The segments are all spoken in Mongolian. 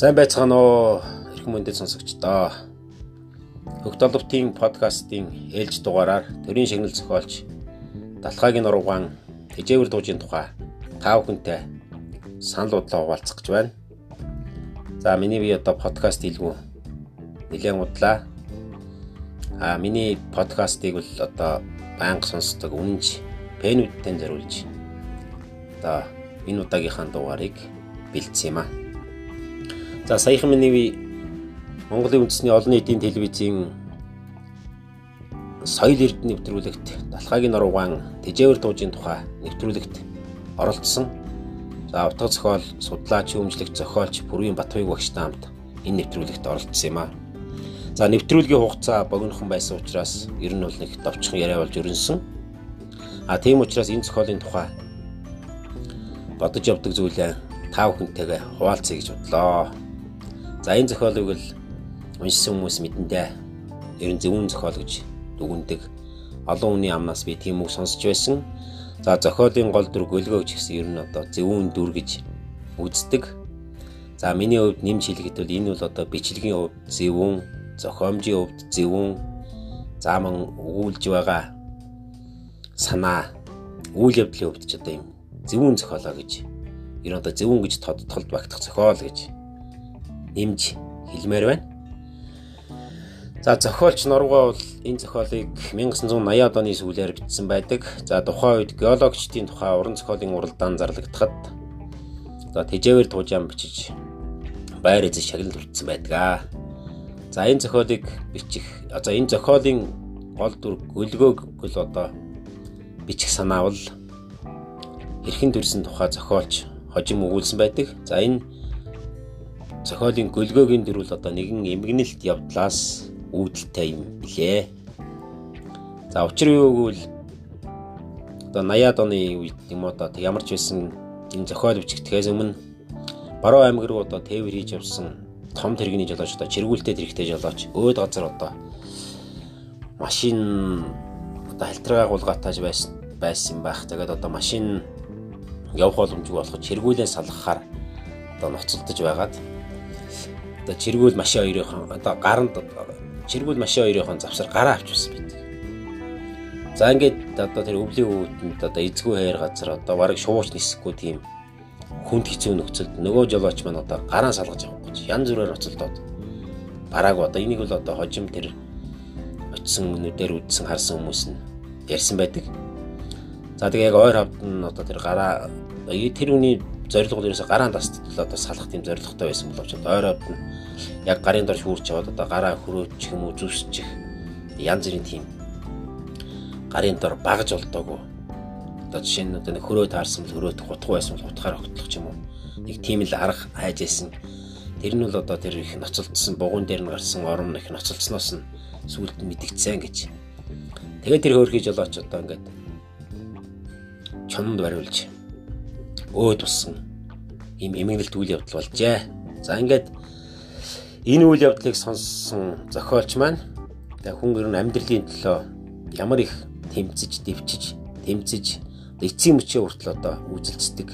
Сайн байцгаана уу эрхэм мөндөд сонсогчдоо. Хөгт олбтын подкастын ээлж дугаараар төрийн шагнал зохиолч Далхаагийн нуруугаан тэжээвэр дуужийн тухай тав хүнтэй санал бодлоо хуваалцах гэж байна. За миний би одоо подкаст хийлгүү нэлээд удлаа. А миний подкастыг бол одоо байнга сонсдог үнэнч пэнүүдтэй зориулж одоо энэ удаагийнхаа дугаарыг бэлдсэн юм аа. За саяхан миний Монголын үндэсний олон нийтийн телевизийн соёл эрдэнэ нэвтрүүлэгт Далхаагийн нуруугаан Тэжээвэр дуужийн тухай нэвтрүүлэгт оролцсон. За утга зохиол, судлаач, өмжлөгч, зохиолч Бүргийн Батбаяг багштай хамт энэ нэвтрүүлэгт оролцсон юм аа. За нэвтрүүлгийн хугацаа богинохон байсан учраас ер нь бол нэг товчхон яриа болж өрнсөн. А тийм учраас энэ зохиолын тухай бодож явдаг зүйлээ тав хүнтэйгээ хуваалцъя гэж бодлоо. За энэ зохиолыг л уншсан хүмүүс мэдэндээ ер нь зөвүүн зохиол гэж дүгндэг. Олон хүний амнаас би тийм үг сонсч байсан. За зохиолын гол дүр гөлгөө ч гэсэн ер нь одоо зөвүүн дүр гэж үздэг. За миний хувьд нэмж хэлэхэд бол энэ бол одоо бичлэгийн хувьд зөвүүн, зохиомжийн хувьд зөвүүн, зааман өгүүлж байгаа санаа үйл явдлын хувьд ч одоо юм зөвүүн зохиолоо гэж ер нь одоо зөвүүн гэж тодтолд багтах зохиол гэж нэмж хэлмээр байна. За зохиолч Норгоо бол энэ зохиолыг 1980-ад оны сүүлээр бичсэн байдаг. За тухайн үед геологчдын тухай уран зохиолын уралдаан зарлагдахад за тэжээвэр туужаан бичиж байр эзэн шагнал үлдсэн байдаг. За энэ зохиолыг бичих за энэ зохиолын гол дүр гөлгөөг гөл одоо бичих санаа бол хэрхэн төрсэн тухай зохиолч хожим өгүүлсэн байдаг. За энэ зохиолын гөлгөөгийн дөрвөл одоо нэгэн эмгэнэлт явдлаас үүдэлтэй юм билээ. За учир юу гэвэл одоо 80-ад оны үед юм одоо ямар ч байсан энэ зохиол бичигдэхээс өмнө Баруун аймаг руу одоо тээвэр хийж явсан том тэрэгний жолооч одоо чиргүүлтэй тэрэгтэй жолооч өөд газар одоо машин одоо халтрага гулгаатааж байсан байсан байх. Тэгээд одоо машин явах боломжгүй болоход чиргүүлээ салгахаар одоо ноцолдож байгаад одоо чиргүүл машин хоёрын одоо гаранд чиргүүл машин хоёрын завсар гараа авчихсан байт. За ингээд одоо тэр өвлийн өвөдөнд одоо эзгүй хайр газар одоо бараг шууч нисэхгүй тийм хүнд хэцүү нөхцөлд нөгөө жолооч маань одоо гараа салгаж явах гэж янз бүрээр ноцолдоод барааг одоо энийг бол одоо хожим тэр очисон өнөдөр үдсэн харсан хүмүүс нь ярьсан байдаг. За тэгээ яг ойр хавд нь одоо тэр гараа тэр үний зорилго бол ерөөсө гараан тастал одоо салах тийм зорилготой байсан боловч ойр хавд нь яг гарын дор шүүрч яваад одоо гараа хөрөөчих юм уу зүсчих янз бүрийн тийм гарын дор багж болдоогүй одоо жишээ нь одоо нэг хөрөө таарсан бол хөрөөт гутгуу байсан бол гутгаар ч юм уу? Нэг тийм л арга хайж байсан. Тэр нь бол одоо тэр их ноцолдсон бугуун дээр нь гарсан орон их ноцолдсноос нь сүулт мэдгдсэн гэж. Тэгээд тэр хөөрхий жолооч одоо ингээд чонд бариулж өө туссан ийм эмгэнэлт үйл явдал болжээ. За ингээд энэ үйл явдлыг сонссон зохиолч маань хүн гэр нь амьдралын төлөө ямар их тэмцэж, дэвчиж, тэмцэж эцсийн мөчөө хүртэл одоо үйлцэлцдэг.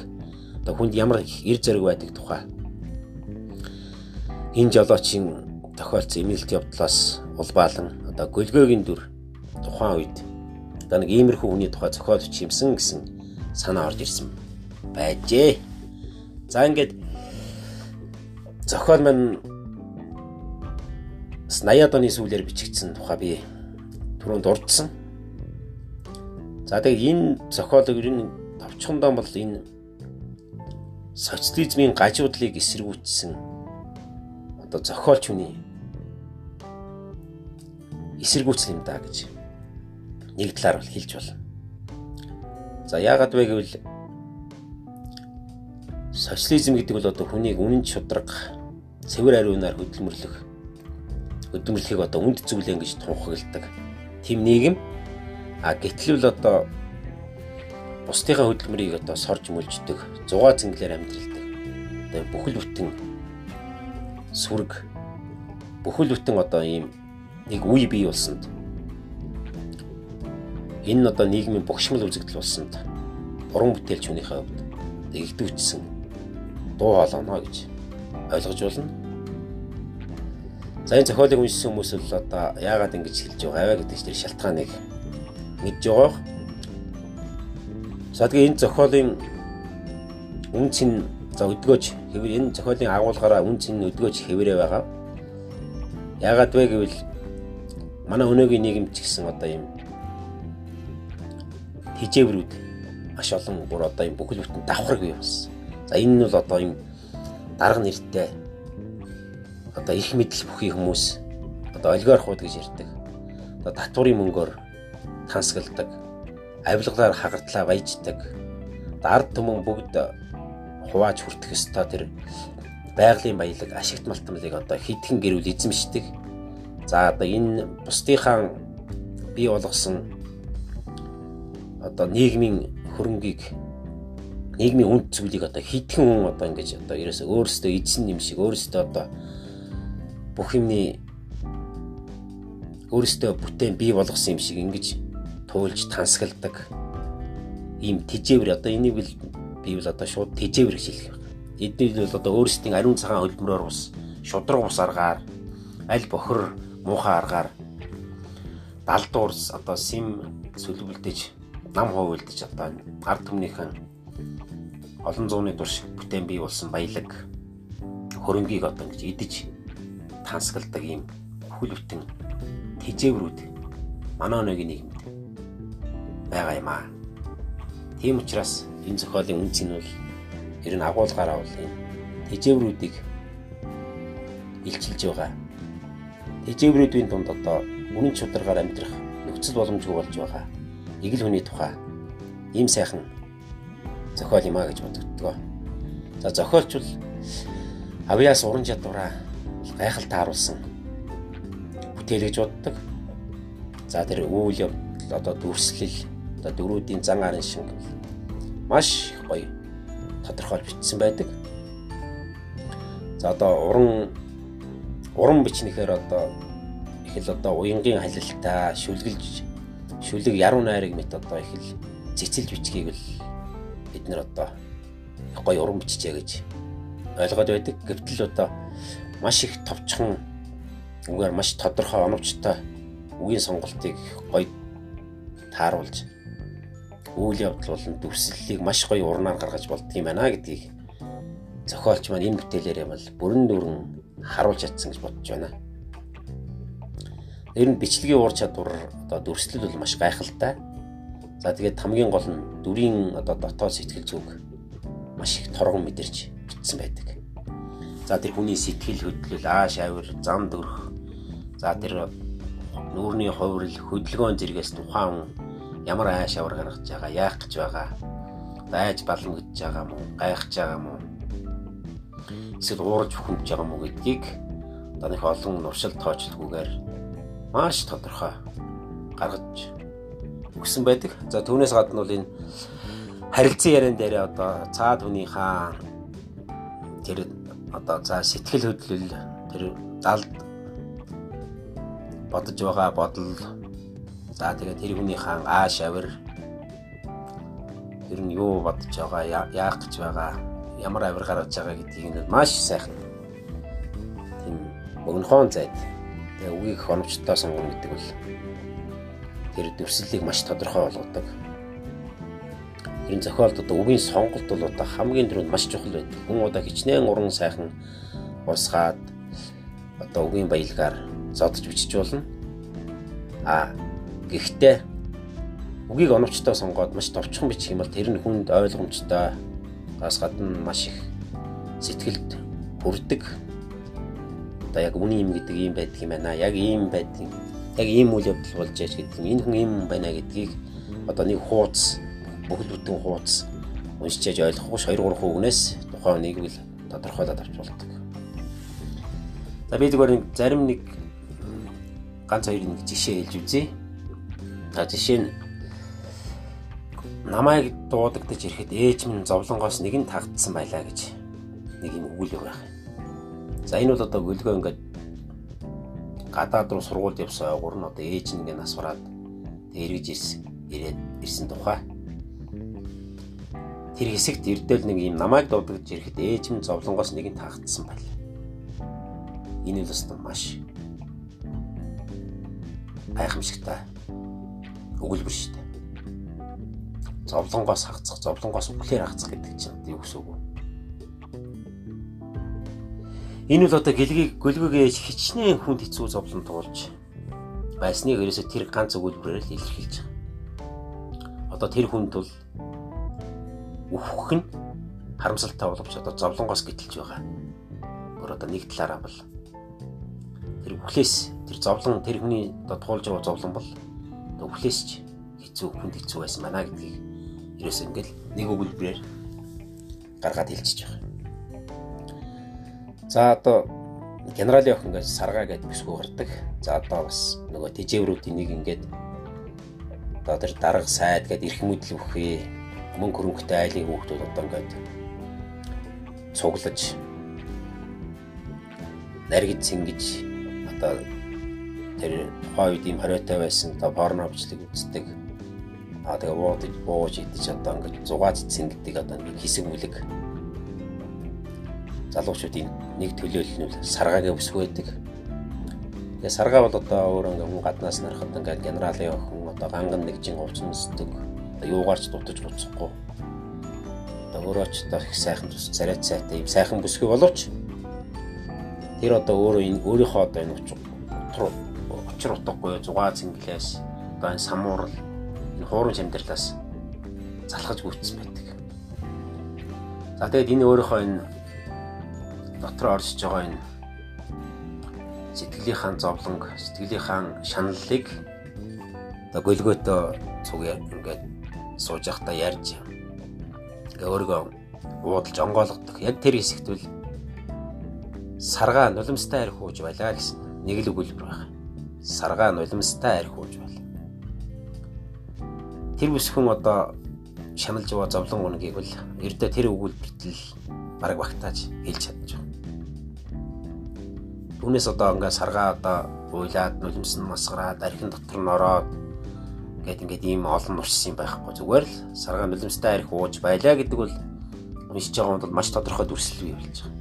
Одоо хүнд ямар их эр зэрэг байдаг тухай. Энэ жолоочийн тохиолдсон эмгэнэлт явдлаас улбаалan одоо гөлгөөгийн дүр тухайн үед одоо нэг иймэрхүү хүний тухай зохиол бичимсэн гэсэн санаа орж ирсэн байжээ. За ингээд зохиол маань 80-ад оны сүүлээр бичигдсэн тухай би түрүүнд дурдсан. За тэгээ энэ зохиолыг ер нь товчхондоо бол энэ социализмын гажуудлыг эсэргүүцсэн одоо зохиолч хүний эсэргүүцэл юм да гэж нэг талаар бол хэлж болно. За яагаад вэ гэвэл социализм гэдэг бол одоо хүнийг үнэн чудраг цэвэр ариунаар хөдөлмөрлөх хөдөлмөрлөхийг одоо үнд зүйлэн гэж тунхагладаг. Тим нийгэм а гэтэл л одоо бусдынхаа хөдөлмөрийг одоо сорж мөлждөг, зугаа цэнгэлээр амьдралдаг. Одоо бүхэл бүтэн сүрэг бүхэл бүтэн одоо ийм нэг үе бий болсонд энэ одоо нийгмийн богшмол үзэгдэл болсонд уран бүтээлч хүнийхээ хувьд дэгдүүцсэн дуу хоолойно гэж ойлгож болно. За энэ зохиолыг уншсан хүмүүс л одоо яагаад ингэж хэлж байгаа вэ гэдэг чинь шалтгааныг мэдж байгаа. За тэгээ энэ зохиолын үн цэн за өдгөөж хэвэр энэ зохиолын агуулгаараа үн цэн өдгөөж хэвээрээ байгаа. Яагаад вэ гэвэл манай өнөөгийн нийгэмд ч гэсэн одоо юм хижээврүүд маш олон бүр одоо юм бүхэл бүтэн давхар бий болсон. За энэ нь бол одоо юм дарга нэртэй одоо их мэдл бүхий хүмүүс одоо олигархууд гэж ярьдаг. Одоо татварын мөнгөөр тансгалдаг, авилгалаар хагартлаа баяждаг. Ард түмэн бүгд хувааж хүртэх ёстой тэр байгалийн баялаг, ашигт малтмалыг одоо хитгэн гэрүүл эзэмшдэг. За одоо энэ бусдынхаа бий болгосон одоо нийгмийн хөрөнгийг нийгмийн үнд цэвлийг одоо хитгэн хүн одоо ингэж одоо ерөөсөө өөрөөсөө эзэн юм шиг өөрөөсөө одоо бүх юмний өөрөөсөө бүтээн бий болгосон юм шиг ингэж туйлж тансгалдаг ийм тэжээвэр одоо энийг бол би бол одоо шууд тэжээвэр гэж хэлэх байна. Эдний бол одоо өөрсдийн ариун цагаан хөлбөмбөрөөр ус шудраг ус аргаар аль бохор муухай аргаар далдуурс одоо сим сүлбэлдэж нам ховөлдож одоо ард түмнийхэн олон зууны турш бүтээн бий болсон баялаг хөрөнгийг одоо ингэж идэж тансгалдаг ийм бүхэл бүтэн тэжээврүүд манай өнөөгийн нийгэмд байгаа юм аа. Тийм учраас энэ зохиолын үнц нь бол ер нь агуулгаараа бол энэ тэжээврүүдийг илчилж байгаа. Тэжээврүүдийн дунд одоо үнэн чударгаар амьдрах нөхцөл боломжгүй болж байгаа. Игэл хүний тухай ийм сайхан зохиол юм а гэж бодогддог. За зохиолч бол авьяас уран чадвараа гайхалтай харуулсан бүтээл гэж боддог. За тэр үйл явдал одоо дүрслэл одоо дөрүүдийн зан арын шинг маш гоё тодорхойлж бичсэн байдаг. За одоо уран уран бичнэхээр одоо их л одоо уянгийн халилтаа шүлгэлж шүлэг яруу найраг мэт одоо их л цэцэлж бичгийг л бид нэр одоо гоё уран бичжээ гэж ойлгоод байдаг. Гэвтэл одоо маш их товчхон үгээр маш тодорхой оновчтой үгийн сонголтыг гоё тааруулж үйл явдал болон дүрслэлийг маш гоё урнаар гаргаж болдго юм байна гэдгийг зохиолч маань энэ бүтээлээрээ бол бүрэн дүрэн харуулж чадсан гэж бодож байна. Ер нь бичлэгийн уур чадвар одоо дүрслэл бол маш гайхалтай. За тэгээд хамгийн гол нь дүрийн одоо дотоод сэтгэл зүг маш их торгон мэдэрч бичсэн байдаг. За тэр хүний сэтгэл хөдлөл, ааш авир, зам дөрөх. За тэр нүүрний хувирал, хөдөлгөөн зэрэгээс тухайн ямар ааш авар гаргаж байгаа, яах гэж байгаа, байж баламгдж байгаа мó, гайхаж байгаа мó, эсвэл уурж бүхэмж байгаа мó гэдгийг одоо нэг олон нуршил тоочлохгүйгээр маш тодорхой гаргаж өгсөн байдаг. За түүнээс гадна бол энэ харилцан яриан дээр одоо цаад хүний хаан тэр одоо за сэтгэл хөдлөл тэр залд бодож байгаа бодол За тэгээд тэр хүний хаан ааш авир ер нь юу бодож байгаа, яах гэж байгаа, ямар авир гаргаж байгаа гэдгийг нь маш сайхан тийм богинохон зайд тэгээ үгийг оновчтой сонгоно гэдэг бол тэр дүрслэлийг маш тодорхой болгодог. Энэ зохиолд одоо үгийн сонголт бол одоо хамгийн түрүүнд маш чухал байдаг. Хүн одоо хичнээн уран сайхан усгаад одоо үгийн баялгаар зодж бичиж болно. А Гэхдээ үгийг оновчтой сонгоод маш товчхон бичих юм бол тэр нь хүнд ойлгомжтой гас гадна маш их сэтгэлд хүрдэг. Одоо яг үний юм гэдэг юм байдаг юм байна. Яг ийм байдаг. Яг ийм үйл явдал болж яаж гэдэг энэ хүн ийм байна гэдгийг одоо нэг хууц бүхэл бүтэн хууц уншиж ойлгохгүй 2 3 үгнээс тухайн нэг л тодорхойлоод авч болдог. За би зүгээр зарим нэг ганц хоёр нэг жишээ хэлж үзье. За жишээ нь намайг дуудагдаж ирэхэд ээж минь зовлонгоос нэг нь тагдсан байлаа гэж нэг юм өгүүлэг байх. За энэ бол одоо гөлгөө ингээд гадаад руу сургуульд явсан ойгур нь одоо ээж нь ингээд нас бараад эргэж ирсэн ирээд ирсэн тухай. Тэр хэсэгт эрдэл нэг юм намайг дуудагдаж ирэхэд ээж минь зовлонгоос нэг нь тагдсан байлаа. Энэ нь бас маш гайхамшигтай өгүүлбэр шүү дээ. Зовлонгоос хагцах, зовлонгоос үхлээр хагцах гэдэг чинь юу гэсэн үг вэ? Энэ бол одоо гэлгийг гөлгөөгөө хичнээн хүнд хэцүү зовлон туулж байсныг ерөөсө тэр ганц өгүүлбэрээр л илэрхийлж байгаа. Одоо тэр хүнд бол үхэх нь харамсалтай боловч одоо зовлонгоос гítэлж байгаа. Гөр одоо нэг талаараа бол тэр үхлээс тэр зовлон тэр хүний одоо туулж байгаа зовлон бол үхлээс ч хэцүү хүнд хэцүү байсан байна гэдгийг ерөөс ингээл нэг өгүүлбэрээр гаргаад хэлчихэж байгаа. За одоо генералын охин гэж саргаа гэдэг бисгүй гардаг. За одоо бас нөгөө тэжээврүүдийн нэг ингээд одоо тэр дарга сайд гэдэг эрх мэдэл өгөхээ мөнгө хөрөнгөтэй айлын хүүхдүүд одоо ингээд цуглаж наргид цэнгэж одоо тэр тухайн үед ийм хориотой байсан одоо порнобчлыг үздэг. Аа тэгээ буудаж бууж идэж одоо ингээд зугааж цэнгдэг одоо нэг хэсэг мүлэг залуучуудын нэг төлөөлөл нь саргаагийн өсөх байдаг. Тэгээ саргаа бол одоо өөр ингээ хүн гаднаас нарахад ингээ генералын охин одоо ганган нэгжин увцнсдаг. Юугаарч дутаж буцахгүй. Одоо өөрөө ч одоо их сайхан тус царайт сайтай юм сайхан бүсгүй боловч тэр одоо өөрөө энэ өөрийнхөө одоо энэ учир учир утгагүй зугаа цэнгэлээс одоо энэ самуурал энэ хуурамч амьдралаас залхаж гүйцсэн байдаг. За тэгээд энэ өөрийнхөө энэ дотор оршиж байгаа энэ сэтгэлийнхаа зовлонг, сэтгэлийнхаа шаналлыг одоо гөлгөөтөө цуг ингээд сууж явахдаа ярьж ингээ өөрийгөө уудалж онгойлгодог. Яг тэр хэсэгт бол саргаа нулимстай арх хууж байлаа гэсэн нэг л өгүүлбэр байна саргаа нулимстай архиуж байл. Тэр бүсхэн одоо шаналж байгаа зовлон унагийг бол ердөө тэр өгүүлбэртэл бараг багтааж хэлж байгаа. Түүнээс одоо ингээ саргаа одоо уйлаад нулимс нь масгараад архин дотор нь ороод гэт ингээд ийм олон уршсан байхгүй зүгээр л саргаа нулимстай арх ууж байлаа гэдэг бол уншиж байгаа бол маш тодорхой дүрслэл бий болж байгаа.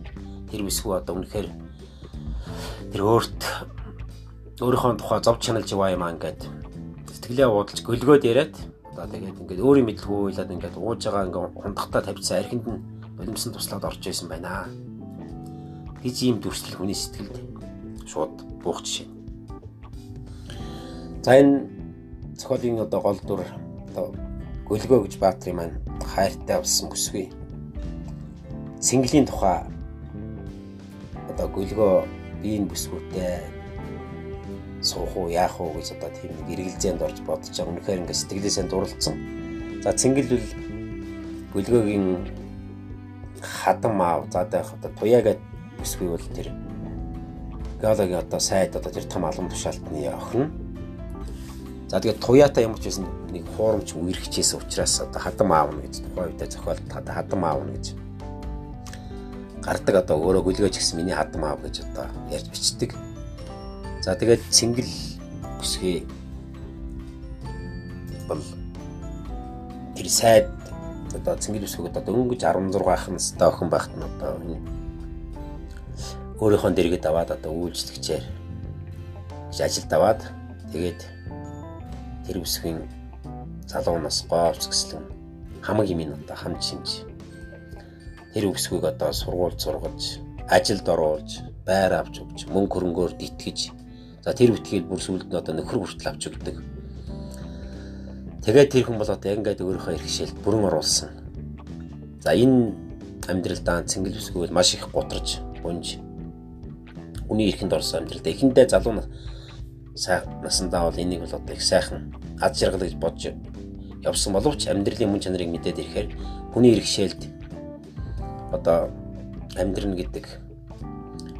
Тэр бүсгүй одоо үнэхээр тэр өөрт өөрийнхөө тухай зов чаналж яваа юм аа ингээд сэтгэлээ уудалж гөлгөөд яриад одоо тэгээд ингээд өөрийн мэдлгүй уйлаад ингээд ууж байгаа ингээд хундахтаа тавьчихсан архинд нь болимсон туслаад орж исэн байна. гэж ийм дүрслэл хүний сэтгэлд шууд буух жишээ. За энэ зохиолын одоо гол дүр одоо гөлгөө гэж баатрын маань хайртай болсон бүсгүй. Цэнгэлийн тухай одоо гөлгөө биеийн бүсгүүтэй суух уу яах уу гэж одоо тийм нэг эргэлзээнд орж бодож байгаа. Үнэхээр ингээд сэтгэлээсээ дурлцсан. За цэнгэл бол гөлгөөгийн хадам аав за дайх одоо туяагаад өсвий бол тэр галагийн одоо сайд одоо тэр том алам тушаалтны охин. За тэгээд туяатай юм ч гэсэн нэг хуурамч үерхчээсэн учраас одоо хадам аавна гэж тухайн үедээ зохиолд хадам аавна гэж гардаг одоо өөрөө гөлгөөж гисэн миний хадам аав гэж одоо ярьж бичдэг. За тэгээд цэнгэл бүсгүй бол тэр сайд одоо цэнгэл бүсгүйд одоо өнгөж 16 ах настай охин байхад нь одоо өөрийнхөө дэргэд аваад одоо үйлчлэгчээр ажилд аваад тэгээд тэр бүсгийн залуу нас говц гэслэн хамаг юм одоо хамж шимж тэр бүсгүйг одоо сургууль сургаж ажилд оруулж байр авч өгч мөнгө хөрөнгөөр дитгэж За тэр үтгээл бүр сүлд нь одоо нөхөр хүртэл авч өгдөг. Тэгээд тэр хүн бол одоо ингээд өөрийнхөө иргэшээлд бүрэн оруулсан. За энэ амьдралдаа цэнгэл бүсгүй бол маш их гутарж, гунж үний эрхэнд орсон амьдралдаа эхэндээ залуу насандаа бол энийг бол одоо их сайхан ад жаргал гэж бодож явсан боловч амьдралын мөн чанарыг мэдээд ирэхээр хүний иргэшээлд одоо амьдрын гэдэг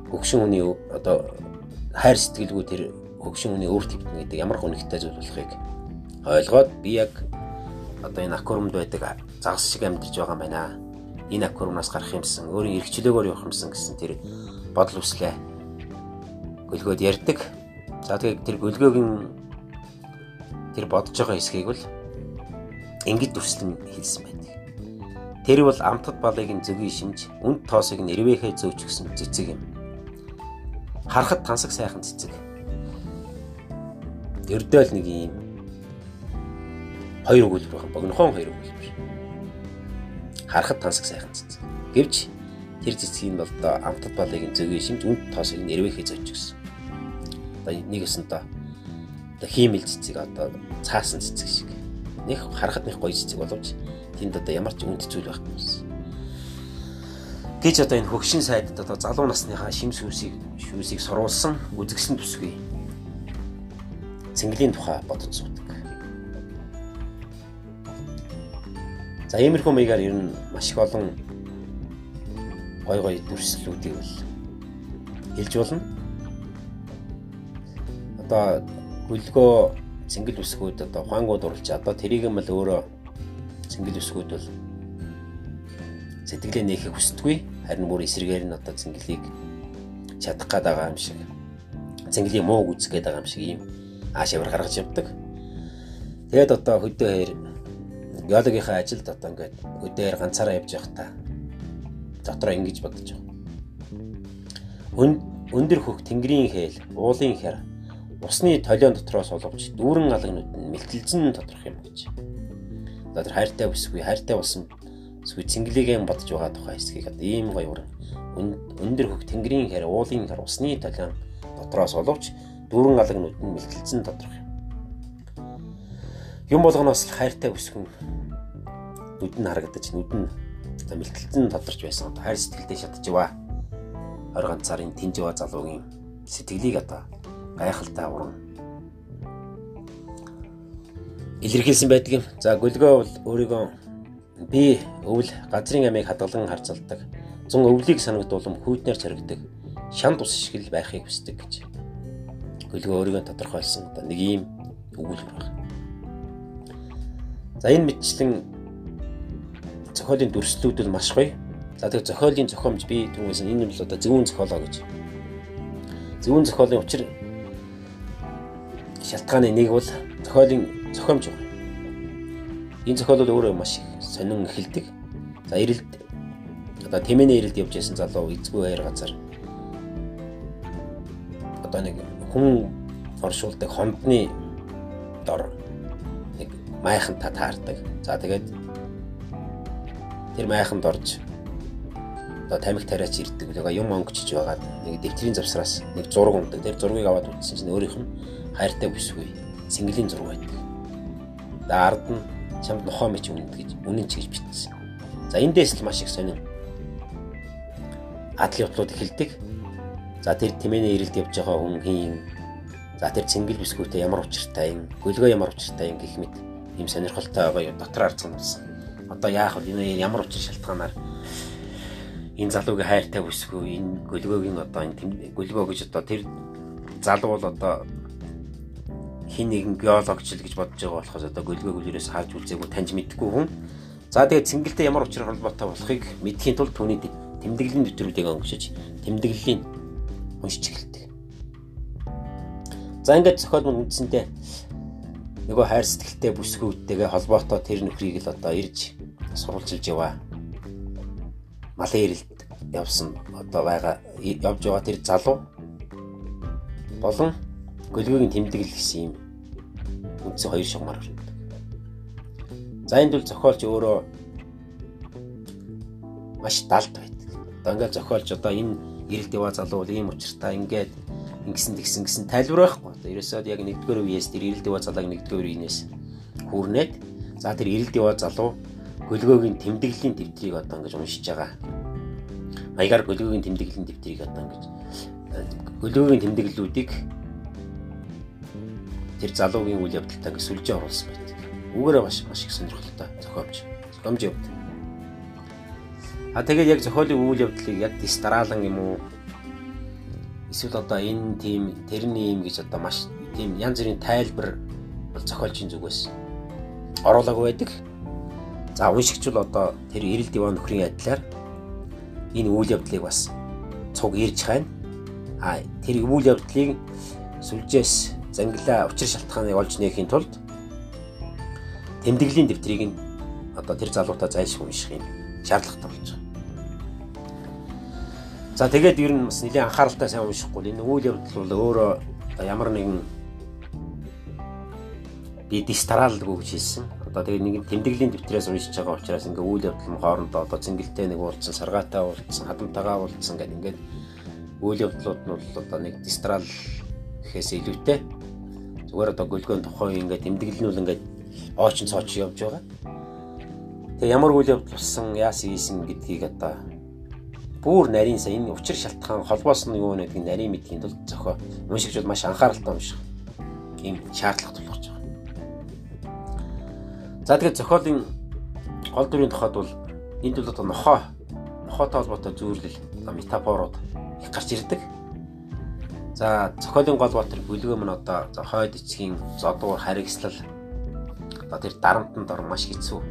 хөгшин хүний одоо хайр сэтгэлгүй тэр хөгшин хүний өвөр твтэн гэдэг ямар хүнэгтэй зүйл болохыг ойлгоод би яг одоо энэ аквариумд байдаг загас шиг амьдарч байгаа юм байна. Энэ аквариумаас гарах юмсан, өөрийн эрхчлөөгөөр явах юмсан гэсэн тэр бодол хүслээ гөлгөөд ярьдаг. За тэгээд тэр гөлгөөгийн тэр бодож байгаа хэсгийг бол ингэж дүрслэн хэлсэн байдаг. Тэр бол амтд балыг нь зөвгийн шимж, үнд тоосыг нь ирвэхээ зөөч гэсэн цэцэг юм харахад тансаг сайхан цэцэг. Ердөөл нэг юм хоёр өгүүлбэр байна. Богинохон хоёр өгүүлбэр. Харахад тансаг сайхан цэцэг. Гэвч тэр цэцгийн бол одоо амтд балыг зөгийн шимж үнд тоосыг нэрвэхээ зоч гисэн. Одоо нэг өсөнтөө одоо хиймэл цэцэг одоо цаасан цэцэг шиг. Нэг харахад нэг гоё цэцэг боловч тэнд одоо ямар ч үнд зүйл байхгүй юмсан. Гэж одоо энэ хөгшин сайдд одоо залуу насныхаа шим сүсийг шүүсийг сурулсан үзэгсэн төсгүй. Цэнгэлийн тухай бодож суудаг. За иймэрхүү маягаар ер нь маш их олон гой гой дүрслүүдийг бол хэлж болно. Одоо хөлгөө цэнгэл үсгүүд одоо ухаангууд урлж одоо тэрийг юм л өөрөө цэнгэл үсгүүд бол сэтгэлээ нээхийг хүсдэггүй. Харин бүр эсрэгээр нь одоо цэнгэлийг чадах гээд байгаа юм шиг. Цэнгэлийн мууг үзэх гээд байгаа юм шиг ийм аашаар гаргаж явдаг. Тэгээд одоо хөдөө хэр геологийнхаа ажилд одоо ингээд хөдөө ганцаараа явж байхдаа дотроо ингэж бодож байгаа. Өндөр хөх тэнгэрийн хээл, уулын хэр, усны толион дотроос оловч дүүрэн алгнууд нь мэлтэлзэн тодорх юм гэж. Одоо тэр хайртай бүсгүй, хайртай болсон эсвэл цэнгэлээгээ бодож байгаа тухай хэсгийг одоо ийм гоё уран өндөр хөх тэнгэрийн хэр, уулын хэр, усны толион дотроос оловч дүүрэн алгнууд нь мэлтэлзэн тодорх юм. Юм болгоноос хайртай бүсгүй нүд нь харагдаж нүд нь одоо мэлтэлцэн тодорч байсан. Одоо хайр сэтгэлдээ шатчихва. 20 ганцаар энэ тэнжива залуугийн сэтгэлийг одоо гайхалтай уран илэрхийлсэн байдаг юм. За гөлгөө бол өөрийгөө би өвөл газрын амийг хадгалан харцалдаг. Зун өвлийг санагдуулам хүйтнэр царигдаг. Шанд ус шиг л байхыг хүсдэг гэж. Гөлгөө өөрийгөө тодорхойлсон одоо нэг ийм өгүүлбэр байна. За энэ мэтчлэн зохиолын дүрслүүд бол маш гоё. За тэгээ зохиолын зохиомж би түрүүнээс энэ юм л одоо зөвүүн зохиолоо гэж. Зөвүүн зохиолын учир шалтгааны нэг бол зохиолын зохиомж байна. Энэ зохиол бол өөрөө маш их сонин эхэлдэг. За ирэлд одоо тэмээний ирэлд явж байсан залуу эзгүй хайр газар одоо нэг хүн оршуулдаг хондны дор нэг майхан та таардаг. За тэгээд тэр майханд орж одоо тамхи тариач ирдэг нэг юм онгочж байгаад нэг дэвтрийн завсраас нэг зураг ундаг. Тэр зургийг аваад үзсэн чинь өөрийнх нь хайртай бүсгүй цэнгэлийн зураг байдаг. За ард нь чамд нохоо мэч үнэнд гэж үнэн ч гэж бичсэн. За эндээс л маш их сонин адлын утлууд эхэлдэг. За тэр тэмээний ирэлд явж байгаа хүн хийн. За тэр цэнгэл бүсгүйтэй ямар учиртай юм, гөлгөө ямар учиртай юм гэх мэт ийм сонирхолтой байгаа юу дотор арцсан болсон одоо яах вэ? Энэ ямар учир шалтгаанаар энэ залуугийн хайртай бүсгүй энэ гөлгөөгийн одоо энэ гөлгөө гэж одоо тэр залуу бол одоо хин нэгэн геологч л гэж бодож байгаа болохоос одоо гөлгөөг үлээрээс харж үзээгүй таньж мэдгүй хүн. За тэгээд цэнгэлтэй ямар учир холбоотой болохыг мэдхийн тулд түүний тэмдэглэлийн нэвтрүүлгийг өнгөшөж тэмдэглэлийн уншиж эхэлдэг. За ингээд зохиол мөн үндсэндээ нөгөө хайр сэтгэлтэй бүсгүйтэйгээ холбоотой тэр нөхрийг л одоо ирж сурвалжилж яваа. Малын ирэлд явсан одоо байгаа явж байгаа тэр залуу болон гөлгөөгийн тэмдэглэл гэсэн юм үндсэн хоёр шугамар байна. За энэ бол зохиолч өөрөө маш далд байдаг. Одоо ингээд зохиолч одоо энэ ирэлд яваа залуу бол ийм учиртай ингээд ингэсэн тэгсэн гэсэн тайлбар байхгүй. Одоо ерөөсөө яг нэгдүгээр үеэс тэр ирэлд яваа залууг нэгдүгээр үеийнээс хүүрнээд за тэр ирэлд яваа залуу гөлгөөгийн тэмдэглэлийн дэвтрийг одоо ингэж уншиж байгаа. Маягаар гөлгөөгийн тэмдэглэлийн дэвтрийг одоо ингэж гөлгөөгийн тэмдэглэлүүдийг тэр залуугийн үйл явдалтай ингэ сүлжээ оруулсан байдаг. Үүгээрээ маш маш их сонирхолтой зохиомж. Зохиомж явд. А тэгээд яг зохиолын үйл явдлыг яг дис дараалан юм уу эсвэл одоо энэ тийм тэрний юм гэж одоо маш тийм янз бүрийн тайлбар бол зохиолчийн зүгээс оруулаагүй байдаг. За уншигч бол одоо тэр эрэл диван нөхрийн адилаар энэ үйл явдлыг бас цуг ирж хайна. А тэр үйл явдлыг сүлжээс зангилаа учир шалтгааныг олж нээхийн тулд тэмдэглэлийн дэвтрийг нь одоо тэр залуутаа зайлшгүй унших юм шаардлагатай болж. За тэгээд ер нь бас нэлийн анхааралтай сайн уншихгүй. Энэ үйл явдал бол өөрөө ямар нэгэн би дистаралгүй гэж хэлсэн. Одоо тэгээд нэг тэмдэглэлийн дэвтрээс уншиж байгаа учраас ингээ үйл явдал нь хоорондоо одоо цэнгэлтэй нэг уулзсан, саргаатай уулзсан, хадамтайгаа уулзсан гэдэг ингээд үйл явдлууд нь бол одоо нэг дистрал гэхээс илүүтэй зүгээр одоо гөлгөөн тухайн ингээ тэмдэглэнүүл ингээ оочин цооч явж байгаа. Тэгээ ямар үйл явдал болсон, яасан ийсэн гэдгийг одоо бүр нарийн сайн энэ учир шалтгаан холбоос нь юу нэгдэг нарийн мэдхийн тулд зохио уншигч бол маш анхааралтай унших ийм шаардлага тулгарч байгаа. За тэгээд зохиолын гол дүрийн тухайд бол энд бол одоо нохоо нохоотой холбоотой зүйрлэл метафорууд их гарч ирдэг. За зохиолын гол бат төр бүлгөө мөн одоо хойд эцгийн зодуур харигслал одоо тэр дарамтанд ор маш хэцүү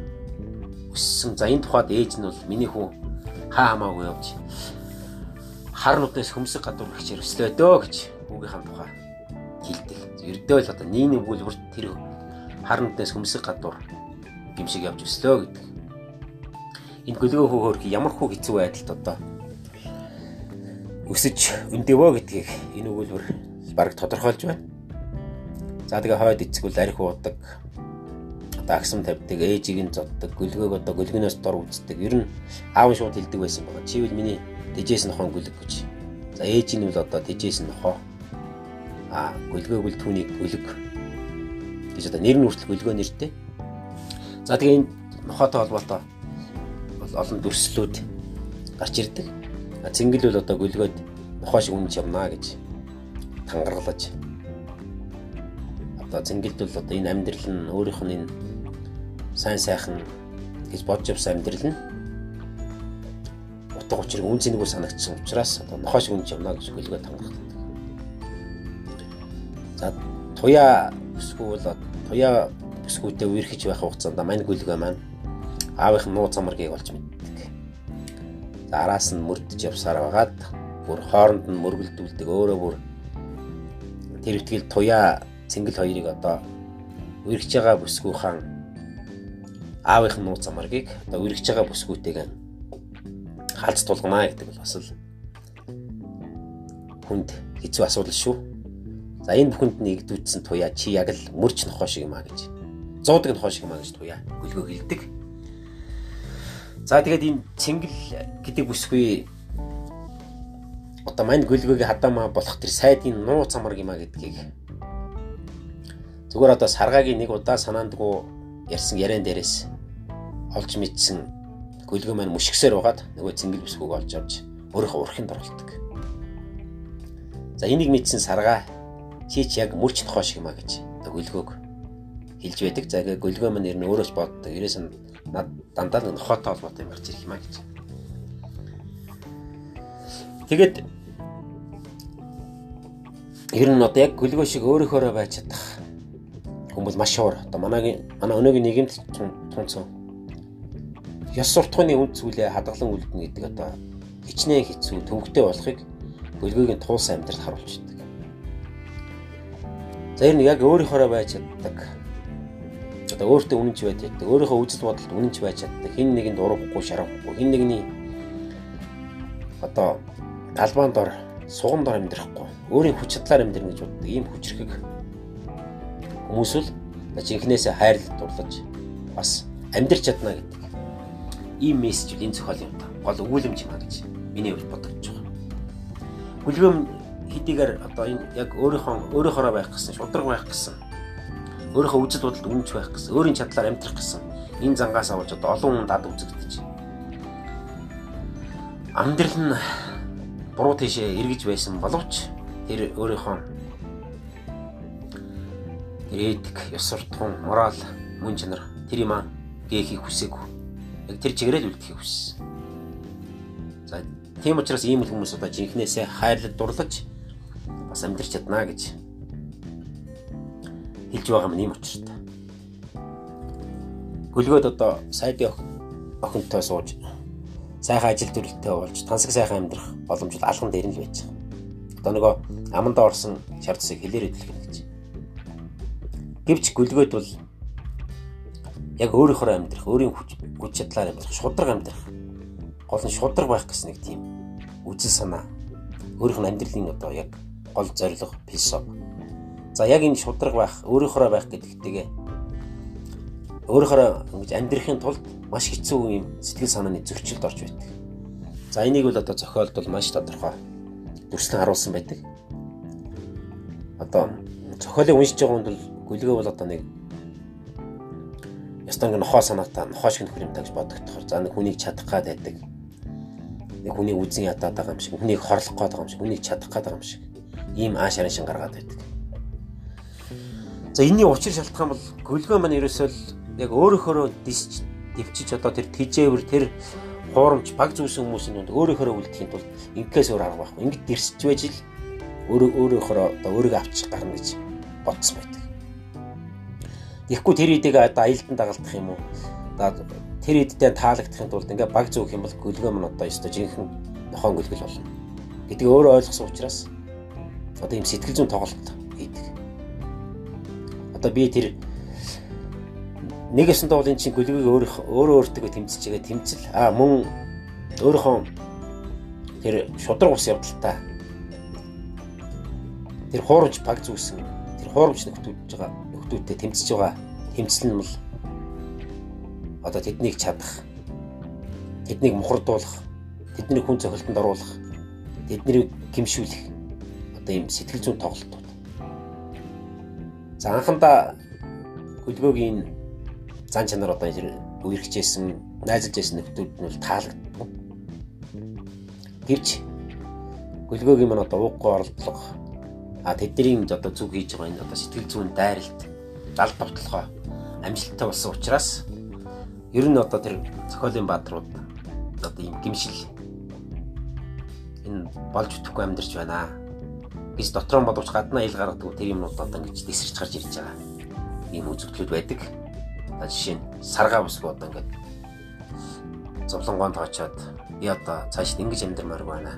өссөн. За энэ тухайд ээж нь бол миний хүү хаа хамаагүй явж хар нутнаас хөмсөг гадуур гихчээр өслөө дөө гэж хүүгийнхаа тухай хэлдэг. Ердөө л одоо нийгмийн бүлгэрт тэр хар нутнаас хөмсөг гадуур гимшиг явж өслөө гэдэг. Энэ гөлгөө хөө хөрх ямар хөө хэцүү байдалд одоо өсөж өндөөвөө гэдгийг энэ өгүүлбэр баг тодорхойлж байна. За тэгээ хойд эцэг бол арх уудаг. Одоо агсам тавьдаг, ээжийг нь зоддог, гөлгөөг одоо гөлгөнөөс дор үздэг. Ер нь аав нь шууд хэлдэг байсан байгаа. Чи бол миний дижээс нохоо гөлөг гэж. За ээж нь бол одоо дижээс нохоо. А гөлгөөг бол түүний гөлөг гэж одоо нэр нь хүртэл гөлгөө нэртэй. За тэгээ энэ нохоотой холбоотой бол олон дүрслүүд гарч ирдэг цэнгэл бол одоо гөлгөөд нохоо шиг үнж явнаа гэж тангарлаж одоо цэнгэлд бол одоо энэ амьдрал нь өөрийнх нь энэ сайн сайхан гэж бодж явсан амьдрал нь утга учир үн цэнэгүй санагдсан учраас одоо нохоо шиг үнж явнаа гэж гөлгөөд тангарлаж За туяа бүсгүй бол туяа бүсгүйтэй үерхэж байх хугацаанд мань гөлгөө маань аавынх нь нууц амаргийг олж мэд араас нь мөрдөж явсаар байгаад бүр хооронд нь мөргөлдүүлдэг өөрөө бүр тэр ихтгэл туяа цэнгэл хоёрыг одоо үргэж байгаа бүсгүй хаан аавынх нь нууц амаргийг одоо үргэж байгаа бүсгүйтэйгээ хаалц тулгнаа гэдэг бол бас л хүнд хэцүү асуудал шүү. За энэ бүхэнд нэгдүүлсэн туяа чи яг л мөрч нохоо шиг юм а гэж. Зуудаг нохоо шиг юм а гэж туяа гөлгөө хэлдэг. За тэгээд энэ цэнгэл гэдэг бүсгүй одоо мань гөлгөөгийн хадаамаа болох тэр сайдын нуу цамар гима гэдгийг зүгээр одоо саргагийн нэг удаа санаандгүй ярьсан яриан дээрээс олж мэдсэн гөлгөө маань мушгсээр угаад нөгөө цэнгэл бүсгүйг олж авч өөрийнхөө урхинд оруулдаг. За энийг мэдсэн саргаа чи ч яг мөрч тохоо шиг маа гэж гөлгөөг хэлж байдаг. За ингээ гөлгөө маань нэр нь өөрөөс боддог. Ерөөс нь над дандаа л нохоотой холбоотой юм гарч ирэх юм а гэж. Тэгээд ер нь одоо яг гөлгөө шиг өөрийнхөөрөө байж чадах хүмүүс маш уур. Одоо манайгийн манай өнөөгийн нийгэмд тунцсан ёс суртахууны үнд зүйлээ хадгалан үлдэнэ гэдэг одоо хичнээн хэцүү төвөгтэй болохыг гөлгөөгийн туус амьдрал харуулж байдаг. За нь яг өөрийнхоороо байж чаддаг. Одоо өөртөө үнэнч байж чаддаг, өөрийнхөө үзэл бодолд үнэнч байж чаддаг, хин нэгэнд урахгүй шарахгүй, хин нэгний одоо талбаанд ор, суганд ор амьдрахгүй, өөрийн хүч чадлаар амьдрна гэж боддог. Ийм хүчрхэг хүмүүс л жинхнээсээ хайрлал дурлаж бас амьдрч чадна гэдэг ийм мессеж энэ зохиол юм та. Гол өгүүлэмж юм а гэж миний хувьд бодогдож байгаа. Хүлгөөм хэдийгээр одоо энэ яг өөрийнхөө өөрөөхөөрөө байх гэсэн, шудраг байх гэсэн өөрийнхөө үжил бодолд үнэнч байх гэсэн, өөрийн чадлаар амьдрах гэсэн энэ зангаас авч одоо олон хүн дад үзэгдэж. Амьдрал нь буруу тийшээ эргэж байсан боловч тэр өөрийнхөө этик, ёс суртахуун, мораль, мөн чанар тэр юм аа гээхийг хүсээгүй. Яг тэр чигээрээ л үлдэхийг хүссэн. За тийм учраас ийм хүмүүс одоо жинхнээсээ хайрлал дурлаж бас амьдрч чадна гэж хэлж байгаа юм ийм учиртай. Гөлгөөд одоо сайдын охинтой сууж сайхан ажил төрөлтэй болж тансаг сайхан амьдрах боломж алган дээр нь л байж байгаа. Одоо нөгөө аманда орсон шаардсыг хэлээр хөдөлгөн гэж. Гэвч гөлгөөд бол яг өөрийнхөө амьдрах, өөрийн хүч хүч чадлаар амьдрах, шудраг амьдрах. Гол нь шудраг байх гэсэн нэг тийм үзэл санаа өөрийнх нь амьдралын одоо яг гол зорилго, философи. За яг энэ шудраг байх, өөрийнхөө байх гэдэгтэйгээ өөрийнхөө ингэж амьдрахын тулд маш хэцүү юм сэтгэл санааны зөрчилд орж байдаг. За энийг бол одоо зохиолд бол маш тодорхой дүрслэн харуулсан байдаг. Одоо зохиолыг уншиж байгаа хүнд бол гүлгээ бол одоо нэг ястан нэг нохоо санаатай нохоош гэх юм тагж бодогдохоор за нэг хүнийг чадах гад байдаг. Нэг хүнийг үзэн ядаад байгаа юм шиг, хүнийг хорлох гээд байгаа юм шиг, хүнийг чадах гээд байгаа юм шиг. Ийм аашарын шин гаргаад байдаг. За энэний учир шалтгаан бол гүлгөө маань ерөөсөө яг өөрөөхөө дисч дэвчиж одоо тэр тижээвэр тэр хуурамч баг зүйлсэн хүмүүсийн донд өөрөөхөө үлдэхийн тулд инкээс өөр арга байхгүй. Ингээд дэрсэж байж л өөрөө өөрөөхөө одоо өөрийгөө авчих гарна гэж бодсон байдаг. Тэгэхгүй тэр идийг одоо аялдан дагалдах юм уу? Одоо тэр идтэй таалагдахын тулд ингээ баг зөөх юм бол гөлгөө мөн одоо ёстой жинхэнэ нохоон гөлгөл болно. Гэдгийг өөрөө ойлгосон учраас одоо юм сэтгэл зүйн тоглолт хийдэг. Одоо би тэр нэг өсөндөө бол эн чинь гөлгийг өөр өөрөө өөртөө тэмцэж байгаа тэмцэл а мөн өөрийнхөө тэр шудраг ус явдалтай тэр хуурамч баг зүүсэн тэр хуурамч нөхдүүд байгаа хүүхдүүдтэй тэмцэж байгаа тэмцэл нь бол одоо тэднийг чадах тэднийг мухардуулах тэдний хүн цохилтонд оруулах тэднийг гимшүүлэх одоо ийм сэтгэл зүйн тоглолтууд. За анхандаа хөлбөөгийн зан чанар одоо үерхжсэн, найзалж байсан нөхдүүд нь бол таалагддаг. Гэвч хөлбөөгийн маань одоо ууггүй оролдлого а тэдний одоо зүг хийж байгаа энэ одоо сэтгэл зүйн дайралт дал товтлогоо амжилттай болсон учраас ер нь одоо тэр зохиолын бааtruуд одоо ийм гимшил энэ болж өтөхгүй амьдарч байна гэж дотроо бодвч гаднаа ил гаргадаг тэр юмнууд одоо ингэж тесэрч гарч ирж байгаа ийм үзэгдлүүд байдаг. Одоо жишээ нь саргаа бусгүй одоо ингээд зовлонгонд очоод би одоо цааш ингэж амьдрмаар байна.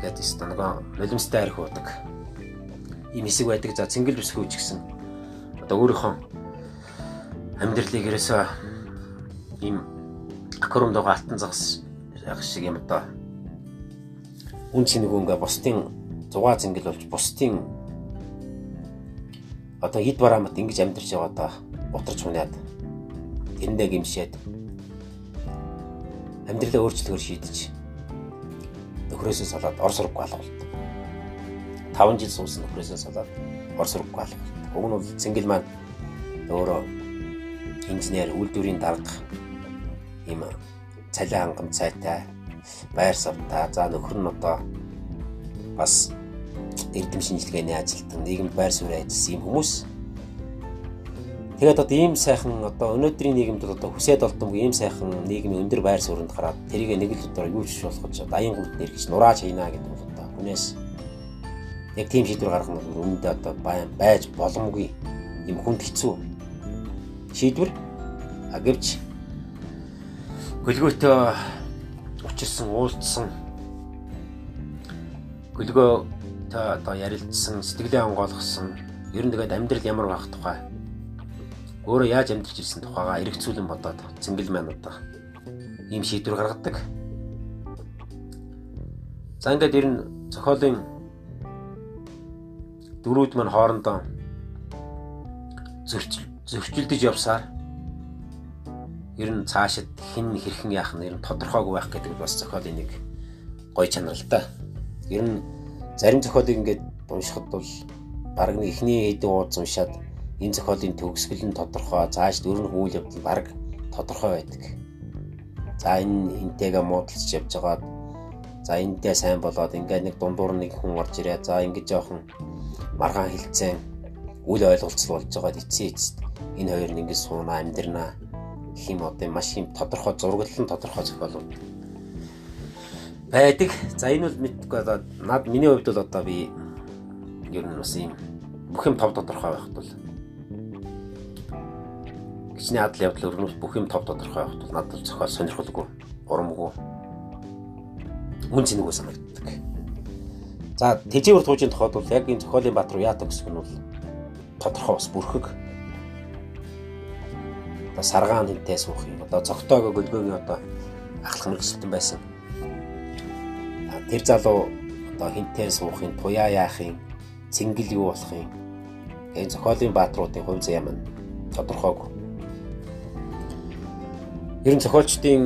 Гэт өстө нөгөө нулимстай арх уудаг ийм хэсэг байдаг. За цэнгэл бүсгүй ч гэсэн одоо өөрийнхөө амьдралыг ерөөсөө ийм акромдогоо алтан загас яг шиг юм одоо. Үн чинь нөгөө бусдын зугаа цэнгэл болж бусдын одоо эд бараамт ингэж амьдарч байгаа одоо утарч хунаад тэрэндээ гимшээд амьдралаа өөрчлөхөр шийдэж нөхрөөсөө салаад ор сургах алгуулт 5 жил суусан нөхрөөсөө салаад Орос руу гал. Уг нь бол цэнгэл маань өөрөө инженер үйлдвэрийн дарга ийм цалин хангам цайтай байр савтай за нөхөр нь одоо бас эрдэм шинжилгээний ажилтан нийгэмд байр суурь ажилласан юм хүмүүс Тэгээд одоо ийм сайхан одоо өнөөдрийн нийгэмд одоо хүсээд олдсон ийм сайхан нийгмийн өндөр байр суурьнд гараад тэрийг нэг л өдөр юу ч болох гэж одоо аян гүнт нэр гэж нурааж хийнаа гэдэг бол одоо хүнээс яг тийм шийдвэр гаргах нь үүндээ одоо байж боломгүй юм хүнд хэцүү. Шийдвэр а гэвч гөлгөөтэй учирсан уулзсан гөлгөө та одоо ярилцсан сэтгэлээ онгойлгосон. Ер нь тэгээд амьдрал ямар байх тухай? Өөрөө яаж амьдарч ирсэн тухайгаа эргэцүүлэн бодоод цэнгэл маань одоо ийм шийдвэр гаргадаг. За ингээд ер нь зохиолын дөрүүд маань хоорондоо зөрчил зөрчилдөж явсаар ер нь цаашид хэн хэрхэн яах нь ер нь тодорхойгүй байх гэдэг бас зохиолын нэг гоё чанар л да. Ер нь зарим зохиолыг ингээд уншихад бол баг нэг ихний хэдэн уудс уншаад энэ зохиолын төгсгөл нь тодорхой, цаашд өөр нь үйл явдал баг тодорхой байдаг. За энэ энтэйгээ муудалж явж байгаад за энтэй сайн болоод ингээд нэг дундуур нэг хүн орж ирээ. За ингэж жоохон маргаан хилцэн үл ойлголцол болж байгаа эцсийн эцэст энэ хоёр нь ингэ суунаа амьдрнаа гэх юм одоо маш юм тодорхой зураглалын тодорхой зохиолууд байдаг. За энэ бол мэдгүй одоо над миний хувьд бол одоо би ер нь бас юм бүх юм тов тодорхой байхад бол гिचний адал явдал өрнөс бүх юм тов тодорхой байхад бол надад зохиол сонирхолгүй, урамгүй. Үн цэнэгүй санагддаг. За тэжээвэр туужийн тухайд бол яг энэ зохиолын бат руу яатаг гэсэн нь бол тодорхой бас бүрхэг. Одоо саргаан хинтээ суух юм. Одоо цогтойгоо гөлгөөгийн одоо ахлах мэрэгчлэн байсан тэр залуу одоо хинтээ суухын туяа яахын цэнгэл юу болохын энэ зохиолын баатруудын хувь заяа маань тодорхойгүй. Ер нь зохиолчдын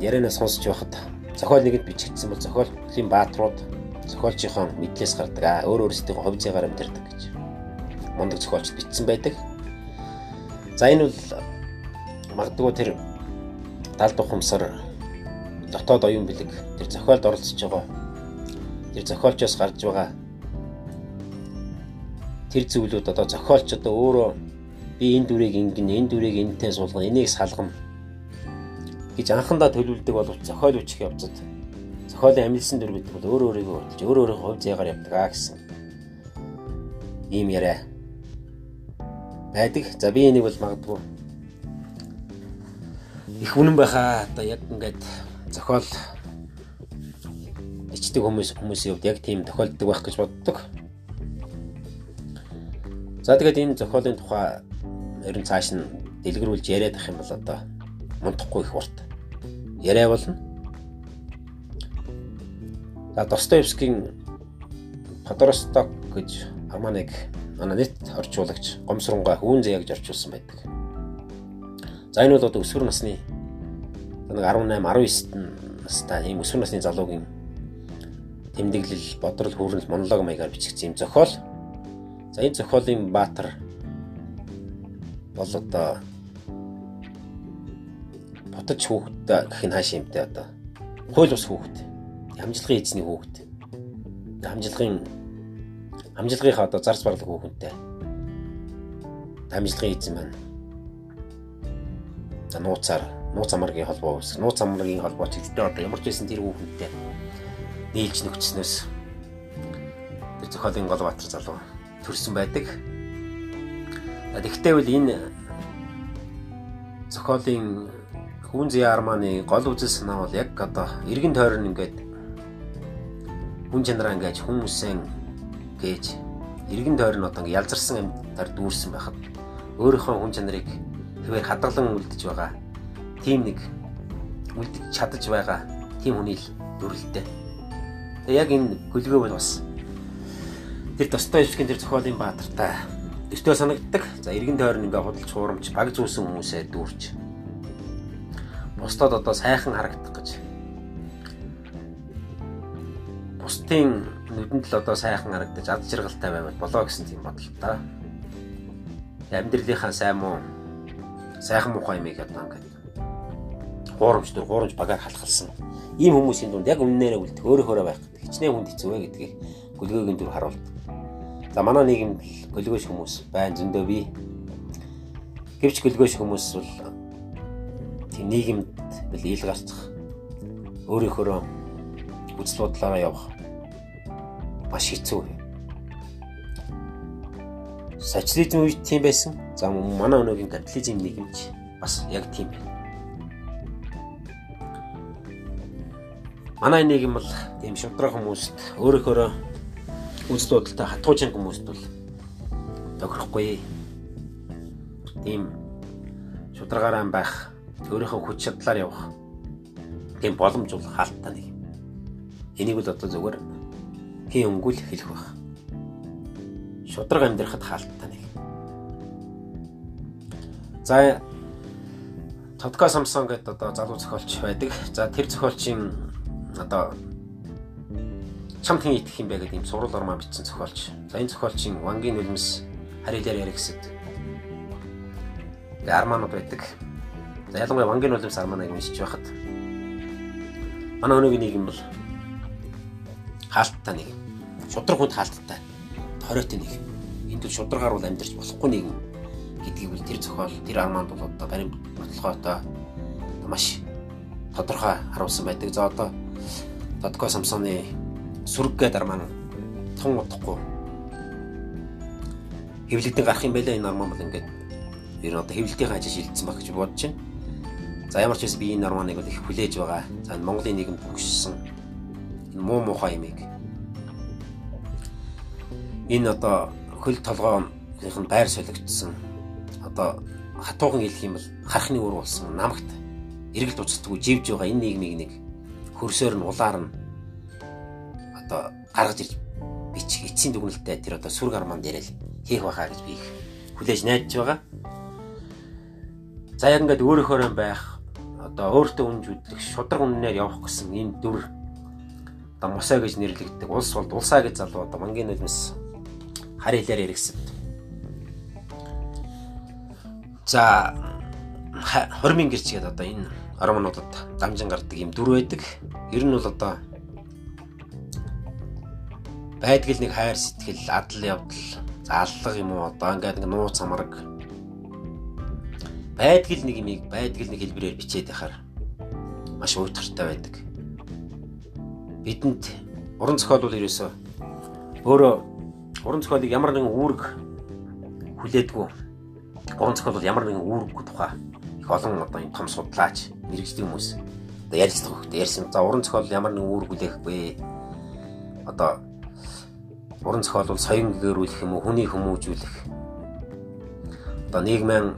ярианаа сонсож байхад зохиол нэгэнд бичигдсэн бол зохиолын баатрууд зохиолчийн мэдлээс гардаг. Аа өөр өөрсдийн хувь заягаар амьдэрдэг гэж. Мундаг зохиолч бичсэн байдаг. За энэ бол магадгүй тэр далд ухамсар дотоод оюун бэлэг. Тэр зохиолд оролцож байгаа. Тэр зохиолчоос гарч байгаа тэр зүйлүүд одоо зохиолч одоо өөрөө би энэ дүрийг ингэн энэ дүрийг энтэй суулгана энийг салгана гэж анхандаа төлөвлөдөг боловч зохиол үчих явцад зохиолын амжилсан дүр гэдэг бол өөр өөрийгөө хөдөлж өөр өөрийнхөө хувь заягаар явдаг аа гэсэн ийм яриа байдаг. За би энийг бол магадгүй их үнэн байхаа одоо яг ингээд зохиол ичдэг хүмүүс хүмүүсийн хувьд яг тийм тохиолддог байх гэж боддог. За тэгээд энэ зохиолын тухай ерөн цааш нь дэлгэрүүлж яриад ах юм бол одоо мунтахгүй их урт. Яриа болно. Достоевскийн Подоросток гэж романыг манай нийт орчуулагч Гомсронгой хүүн зэ гэж орчуулсан байдаг. За энэ бол одоо өсвөр насны нэг 18 19-т настай ийм өсвөр насны залуугийн тэмдэглэл, бодрол, хүүрнэл, монолог маягаар бичигдсэн юм зохиол. За энэ зохиолын баатар бол одоо ботож хүүхэд гэх нь хааш юмтай одоо хууль ус хүүхэд хамжлагын эзний хүүхэд. Хамжлагын амжилгынхаа одоо зарц барлаг хүүхэнтэй. Амжилгын эзэн маань. За нууцаар нууц амаргийн холбоо үүсгэх. Нууц амаргийн холбоо ч гэдэг одоо ямар ч байсан тэр хүүхэнтэй. Нийлж нөхцснөөс. Тэр зохиолын Голбаатар залуу төрсэн байдаг. Тэгэхдээ бол энэ зохиолын зээ арманы гол үзэл санаа бол яг одоо эргэн тойрон ингээд хүн чанараа ингээд хүмүүсээ гэж эргэн тойрон одоо ингээ ялзарсан амьтаар дүүрсэн байхад өөрийнхөө хүн чанарыг хэвээр хадгалан үлдэж байгаа тийм нэг үлдэж чадаж байгаа тийм хүний л дүрлэлтэй. Тэгээ яг энэ гөлгөө бол бас тэр Достоевскийн тэр зохиолын баатартай өстөө санагддаг. За эргэн тойрон ингээ худалч хуурамч баг зүүсэн хүмүүсээ дүүрч бусдад одоо сайхан харагдах гэж бусдын нүдэнд л одоо сайхан харагдаж ад жаргалтай байвал болоо гэсэн тийм бодол та. Амьдралынхаа сайн муу сайхан муухай юмыг одоо ингээд хуурамч дөр хуурамч багаар халахалсан. Ийм хүмүүсийн дунд яг үннээрээ үлдэх өөрөөхөө байх гэдэг. Хичнээн хүнд хэцүү вэ гэдгийг гөлгөөгийн дүр харуулдаг. За манай нийгэмд гөлгөөш хүмүүс байн зөндөө бий. Гэвч гөлгөөш хүмүүс бол тийм нийгэмд ил гарцах өөрийнхөө үзэл бодлоороо явах маш хэцүү. Социализм үед тийм байсан. За манай өнөөгийн капитализм нийгэмч бас яг тийм байна. Манай нийгэм бол тийм шудраг хүмүүст өөрөөхөө үзэл бодолтой хатуужин хүмүүст бол тохирохгүй. Тийм шударгаараа байх, өөрийнхөө хүч чадлаар явах тийм боломж бол хаалттай нэг. Энийг бол одоо зөвхөн хин өнгөл хэлэх байх. Шудраг амьдрахад хаалттай нэг. За Тодка Самсон гэдэг одоо залуу зохиолч байдаг. За тэр зохиолчийн одоо чамтын идэх юм бэ гэдэг юм сурал ормаа бичсэн зохиолч. За энэ зохиолчийн Вангийн нулимс харилаар яригсэд арманууд байдаг. За ялангуяа Вангийн нулимс арманыг уншиж байхад манай өнөөгийн нийгэм бол хаалттай нэг шудраг хүнд хаалттай хориотой нэг энд бол шударгаар бол амьдарч болохгүй нэг гэдгийг бол тэр зохиол тэр арманд бол одоо барим бодлоготой маш тодорхой харуулсан байдаг. За одоо Тодко Самсоны сүрэг гэдэг арман тун утахгүй хэвлэгдэн гарах юм байлаа энэ арман бол ингээд ер нь одоо хэвлэлтийн хажиж шилжсэн баг гэж бодож байна. За ямар ч байсан би энэ арманыг бол их хүлээж байгаа. За Монголын нийгэм энэ муу муухай юмыг энэ одоо хөл толгойнх нь байр солигдсон одоо хатуухан хэлэх юм бол харахны үр болсон намагт эргэлт уцтдаггүй живж байгаа энэ нийгмийг нэг хөрсөөр нь улаар нь одоо гаргаж ирж бичих эцсийн дүгнэлтэд тэр одоо сүрг арманд яриад хийх байхаа гэж би их хүлээж найдаж байгаа. За яг ингээд өөрөөхөө байх одоо өөртөө үнж үдлэх шудраг үннээр явах гэсэн ийм дүр одоо мусаа гэж нэрлэгддэг улс бол улсаа гэж залуу одоо мангийн нулимс хар хэлээр яригсан. За хормын гэрч гэдэг одоо энэ ормонуудад дамжин гардаг юм дүр байдаг. Ер нь бол одоо байдгал нэг хайр сэтгэл, адал явдал, зааллага юм уу одоо ингээд нэг нууц амраг байдгал нэг юмыг байдгал нэг хэлбэрээр бичээд яхаар маш уйтгартай байдаг. Бидэнд уран зохиол бол ерөөсөө өөрөө уран зохиолыг ямар нэгэн үүрэг хүлээдгүй. Уран зохиол бол ямар нэгэн үүрэггүй тухай их олон одоо юм том судлаач, мэрэгжлийн хүмүүс одоо ярьцдаг хөхтэй ярьсан. За уран зохиол ямар нэгэн үүрэг хүлээхгүй. Одоо уран зохиол бол соён гээрүүлэх юм уу хүний хүмүүжүүлэх одоо нийгмийн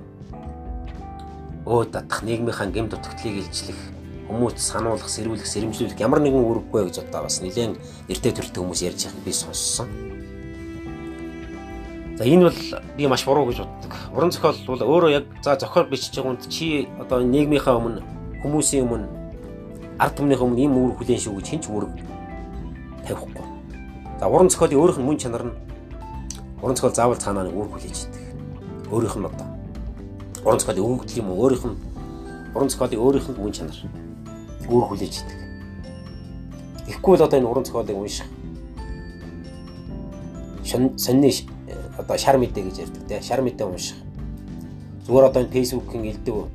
өө татах нийгмийнхаа гэм дутагдлыг илчлэх хүмүүст сануулгах сэрүүлэх сэрэмжлүүлэх ямар нэгэн үүрэггүй гэж одоо бас нэлээд нэртэй төрөлтэй хүмүүс ярьж байгааг би сонссон. За энэ бол би маш буруу гэж боддог. Уран зохиол бол өөрөө яг за зохиол бичиж байгаа хүнд чи одоо нийгмийнхаа өмнө хүмүүсийн өмнө ард түмнийхээ өмнө ийм үүрэг хүлээн шүү гэж хэн ч үүрэг тавихгүй. За уран зохиолын өөрийнх нь мөн чанар нь уран зохиол заавал цаанаа нэг үүрэг хүлээж идэг. Өөрийнх нь одоо уран зохиолын өгөгдөл юм уу өөрийнх нь уран зохиолын өөрийнх нь мөн чанар үүрэг хүлээж идэг. Тэгэхгүй л одоо энэ уран зохиолыг унших сонны одоо шар мэдээ гэж ярьдаг те шар мэдээ унших. Зүгээр одоо энэ фэйсбүүкийн элдв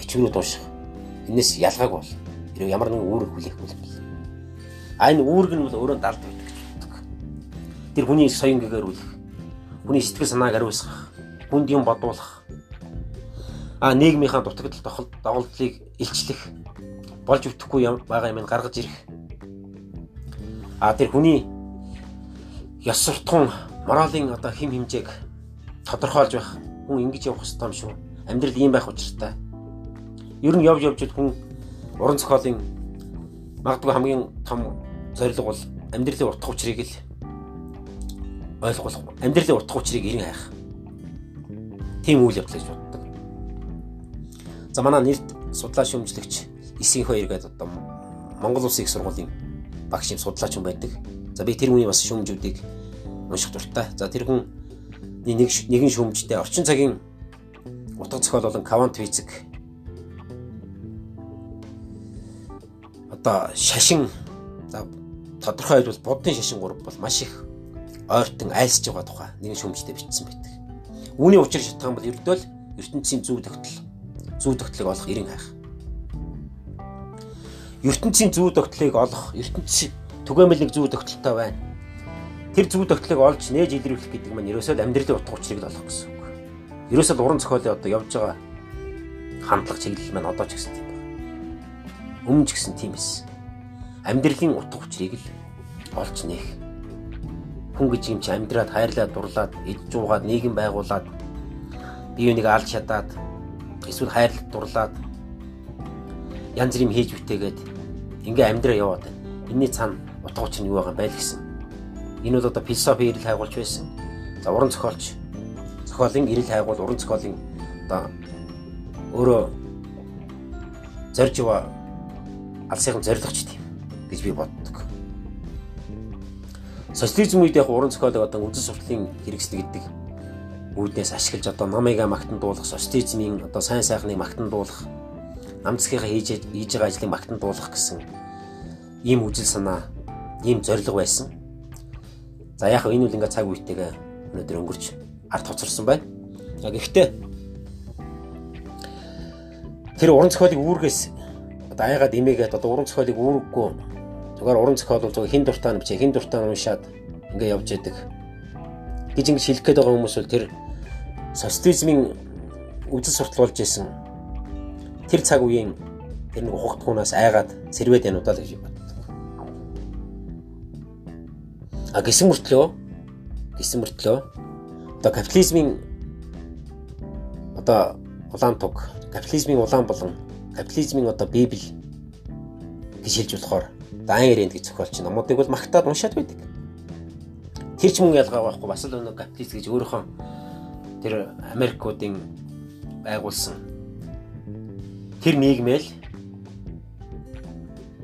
бичвэрүүд унших. Энээс ялгааг бол ямар нэгэн үүрэг хүлээх бол. А энэ үүрэг нь бол өөрөө далд байдаг тэр хүний соён гэгэрүүлэх, хүний сэтгэл санааг ариусгах, хүнд юм бодуулах, а нийгмийнхаа дутагдал доголдлыг илчлэх, болж өгөхгүй байгаа юм гаргаж ирэх. А тэр хүний ёс суртахуун моралын одоо хим хэмжээг тодорхойлж байх хүн ингэж явах хэрэгтэй юм шүү. Амьдрал ийм байх учиртай. Ер нь явж явж хүн уран зохиолын магадгүй хамгийн том зорилго бол амьдралын утга учирыг л ойлгох амьдралын утга учирыг эрен хайх. Тийм үйл явдал гэж боддог. За манай нэрд судлаа шүүмжлэгч Исийн хоёр гэдэг одоо Монгол Улсын их сургуулийн багш юм судлаач хүн байдаг. За би тэр хүний бас шүүмжүүдийг унших дуртай. За тэр хүн нэг нэгэн шүүмжтэй орчин цагийн утга зохиол болон квант физик одоо шашин за тодорхой хэлбэл буддын шашин гурав бол маш их ойртон айлсж байгаа тухай нэгэн шүүмжтэй бичсэн байдаг. Үүний учир шатхан бол ердөө л ертөнцийн зөв тогтол зөв тогтлыг олох эрен хайх. Ертөнцийн зөв тогтлыг олох ертөнцийн түгээмэл нэг зөв тогтолтой байна. Тэр зөв тогтлыг олж нээж илрүүлэх гэдэг маань ерөөсөө амьдралын утга учирыг олох гэсэн үг. Ерөөсөө уран зохиолын одоо явж байгаа хандлага чиглэл маань одоо ч гэсэн тийм байна. Өмнө ч гэсэн тийм эс. Амьдралын утга учирыг л олж нээх хүн гэж юм чи амьдраад хайрлаад дурлаад идж уугаад нийгэм байгуулад бие биенийг алж шатаад эсвэл хайрлаад дурлаад янз бүрийн хийж бүтээгээд ингээ амьдраа яваад байна. Энийний цаана утга учир нь юу байгаа юм байл гэсэн. Энэ бол одоо философи ирэл хайгуулч байсан. За уран зохиолч зохиолын ирэл хайгуул уран зохиолын одоо өөрөө зорж яваа алсын зорилгоч тийм гэж би боддог. Социализм үед яг уран зохиолыг одоо үзэл сурталын хэрэгсэл гэдэг үүднээс ашиглаж одоо намыг магтан дуулах, социализмын одоо сайн сайхныг магтан дуулах, намцгийнхаа хийж хийж байгаа ажлыг магтан дуулах гэсэн ийм үзэл санаа, ийм зорилго байсан. За яг энэ үл ингээ цаг үетэйгээ өнөөдөр өнгөрч арт хоцорсон байна. За гэхдээ тэр уран зохиолыг үүргээс одоо аягаад имээгээд одоо уран зохиолыг үүрэггүй Зүгээр уран зохиол бол зүгээр хин дуртай нь бичээ, хин дуртай нь уншаад ингээ явж яадаг. гэж ингэ шилэх гээд байгаа хүмүүс бол тэр социализмын үзэл суртал болж исэн. Тэр цаг үеийн тэр нэг ухагтхуунаас айгаад сэрвээд януудаа л гэж боддог. А гисэн мөртлөө гисэн мөртлөө одоо капитализмын одоо улаан туг, капитализмын улаан болон капитализмын одоо библ гэж хэлж болохоор Дан Эрэнд гэж зохиолч номуудыг бол магтаад уншаад байдаг. Тэр ч мөн ялгаа байхгүй бас л өнөө капиталист гэж өөрийнхөө тэр Америкуудын байгуулсан тэр нийгмэл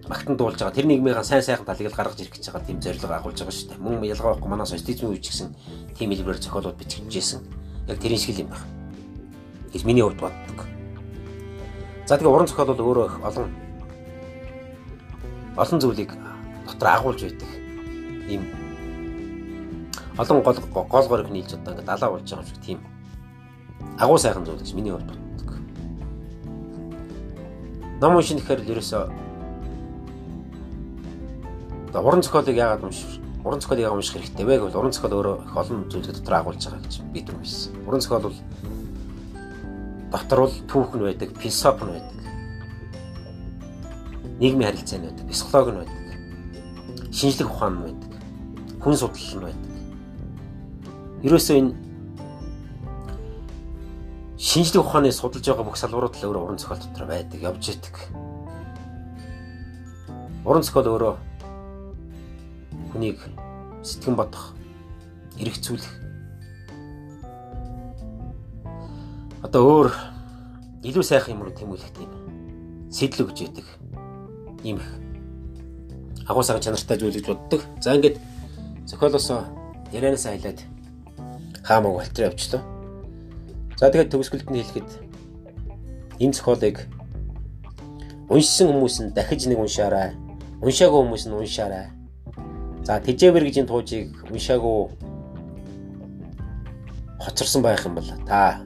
магтан дуулж байгаа тэр нийгмийн сайн сайхан талыг л гаргаж ирэх гэж байгаа тийм зорилго агуулж байгаа шүү дээ. Мөн ялгаа байхгүй манай социализм үеч гэсэн тийм хэлбэрээр зохиолууд биччихжсэн. Яг тэрийн шиг юм байна. гэж миний хувьд боддог. За тэгээ уран зохиол бол өөрөө их олон олон зүйлийг дотор агуулж байдаг. Ийм олон гол гол горыг нийлж одоо ингээд далаа болж байгаа юм шиг тийм агуу сайхан зүйл гэж миний хувьд. Ном уншин гэхээр л ерөөсөө уран зохиолыг яагаад унших уран зохиолыг яагаад унших хэрэгтэй вэ гэвэл уран зохиол өөрөө их олон зүйлүүд дотор агуулж байгаа гэж би дүрмсэн. Уран зохиол бол дотор бол түүхэн байдаг, философи нь байдаг. Нийгмийн харилцаа нь байдаг, психологи нь байдаг. Шинжлэх ухаан нь байдаг. Хүн судлал нь байдаг. Ерөөсөө энэ шинжлэх ухааны судалж байгаа бүх салбарууд л өөрөө уран зохиол дотор байдаг, явж идэг. Уран зохиол өөрөө хүнийг сэтгэн бодох, эргэцүүлэх. Одоо өөр илүү сайхан юм руу тэмүүлэх тийм сэтэл өгч яадаг. Ийм их агуу сага чанартай зүйл гэж боддог. За ингээд зохиолосоо ярианаас хайлаад хаамаг болтер явчлаа. За тэгээд төгсгөлд нь хэлэхэд энэ зохиолыг уншсан хүмүүс нь дахиж нэг уншаарай. Уншаагүй хүмүүс нь уншаарай. За тэжээвэр гэж энэ туужийг уншаагүй хоцорсон байх юм бол та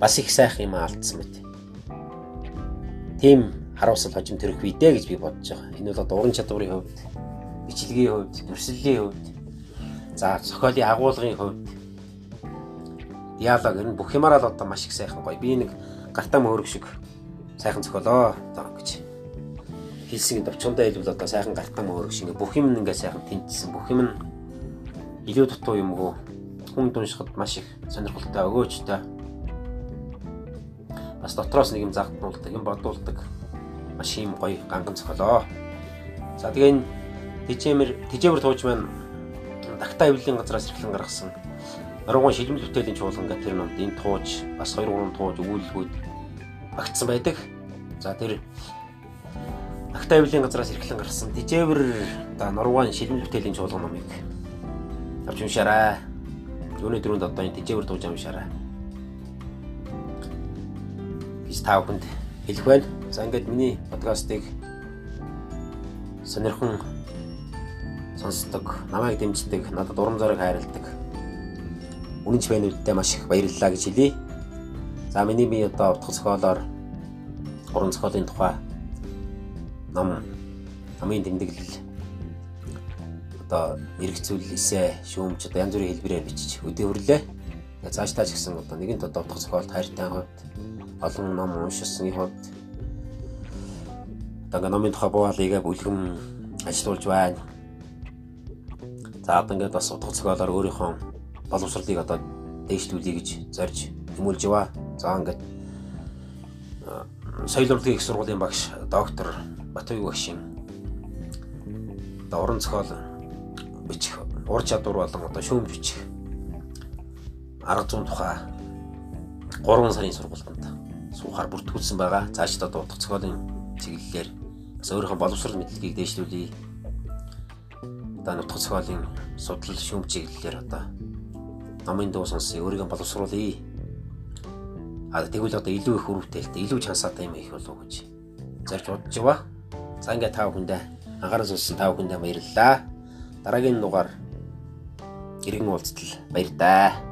бас их сайхан юм алдсан мэт. Тим харуулсал хожим төрөх үедээ гэж би бодож байгаа. Энэ бол одоо уран чадварын хувьд, бичлэгийн хувьд, төрсөллийн хувьд, за зохиолын агуулгын хувьд диалог энэ бүх юмараа л одоо маш их сайхан гоё. Би нэг гартаа мөрөг шиг сайхан зохиолоо гэж. Хэлсэн товчондоо хэлбэл одоо сайхан гартан мөрөг шиг. Бүх юм ингээ сайхан тэнцсэн. Бүх юм нь илүү дутуу юм уу? Хүн уншихад маш их сонирхолтой өгөөч та бас дотроос нэг юм загтуулдаг юм бодуулдаг. Маш юм гоё ганган зохиолоо за тэгээ энэ тижэмэр тижэмэр тууж маань тагтаа эвлэлийн газраас эрхлэн гаргасан Оргон шилмэл бүтээлийн чуулган гэх тэр номд энэ тууж бас 2 3 тууж өгүүлэлгүүд багтсан байдаг. За тэр Агтай авилын газраас эрхлэн гарсан Дижээвэр одоо Нурван шилмэл бүтээлийн чуулган номыг авч уншаарай. Юуны дөрөнд одоо энэ Дижээвэр дууж уншаарай. Би та бүхэнд хэлэх байна. За ингээд миний подкастыг сонирхон сонсдог, намайг дэмждэг, надад урам зориг хайрладаг. Үнэнч байнуудтай маш их баярлалаа гэж хэлье. За миний би одоо утга зохиолоор уран зохиолын тухай ном намын тэмдэглэл одоо эргэцүүл эсэ шүүмж одоо янз бүрийн хэлбэрээр бичиж өдөө хөрлөө. Тэгээ цаашдаа ч гэсэн одоо нэгэнт одоо утга зохиолт хайртай хувьд олон ном уншсаны хувьд одоо номын тухай буулыгаа бүлгэм ажилуулж байна. За одоо ингээд бас утга зохиолоор өөрийнхөө боловсролыг одоо дээшлүүлэе гэж зорж тэмүүлж яваа. За ингээд соёл урлагийн их сургуулийн багш доктор Батбаяг багшийн одоо уран зохиол бичих ур чадвар болон одоо шүүмж бичих арга зүйн тухай 3 сарын сургалтанд суухаар бүртгүүлсэн байгаа. Цаашдаа утга зохиолын чиглэлээр бас өөрийнхөө боловсрол мэдлэгийг дээшлүүлье. Одоо утга зохиолын судлал шүүмж чиглэлээр одоо номын дуу сонсъё, өөрийгөө боловсруулъя. А тэгвэл одоо илүү их өрөвдөлтөй, илүү чансаатай юм их болов гэж зорж бодож байгаа. За ингээ тав хүндээ анхаарал сонсон тав хүндээ баярлалаа. Дараагийн дугаар иргэн уулзтал баяр таа.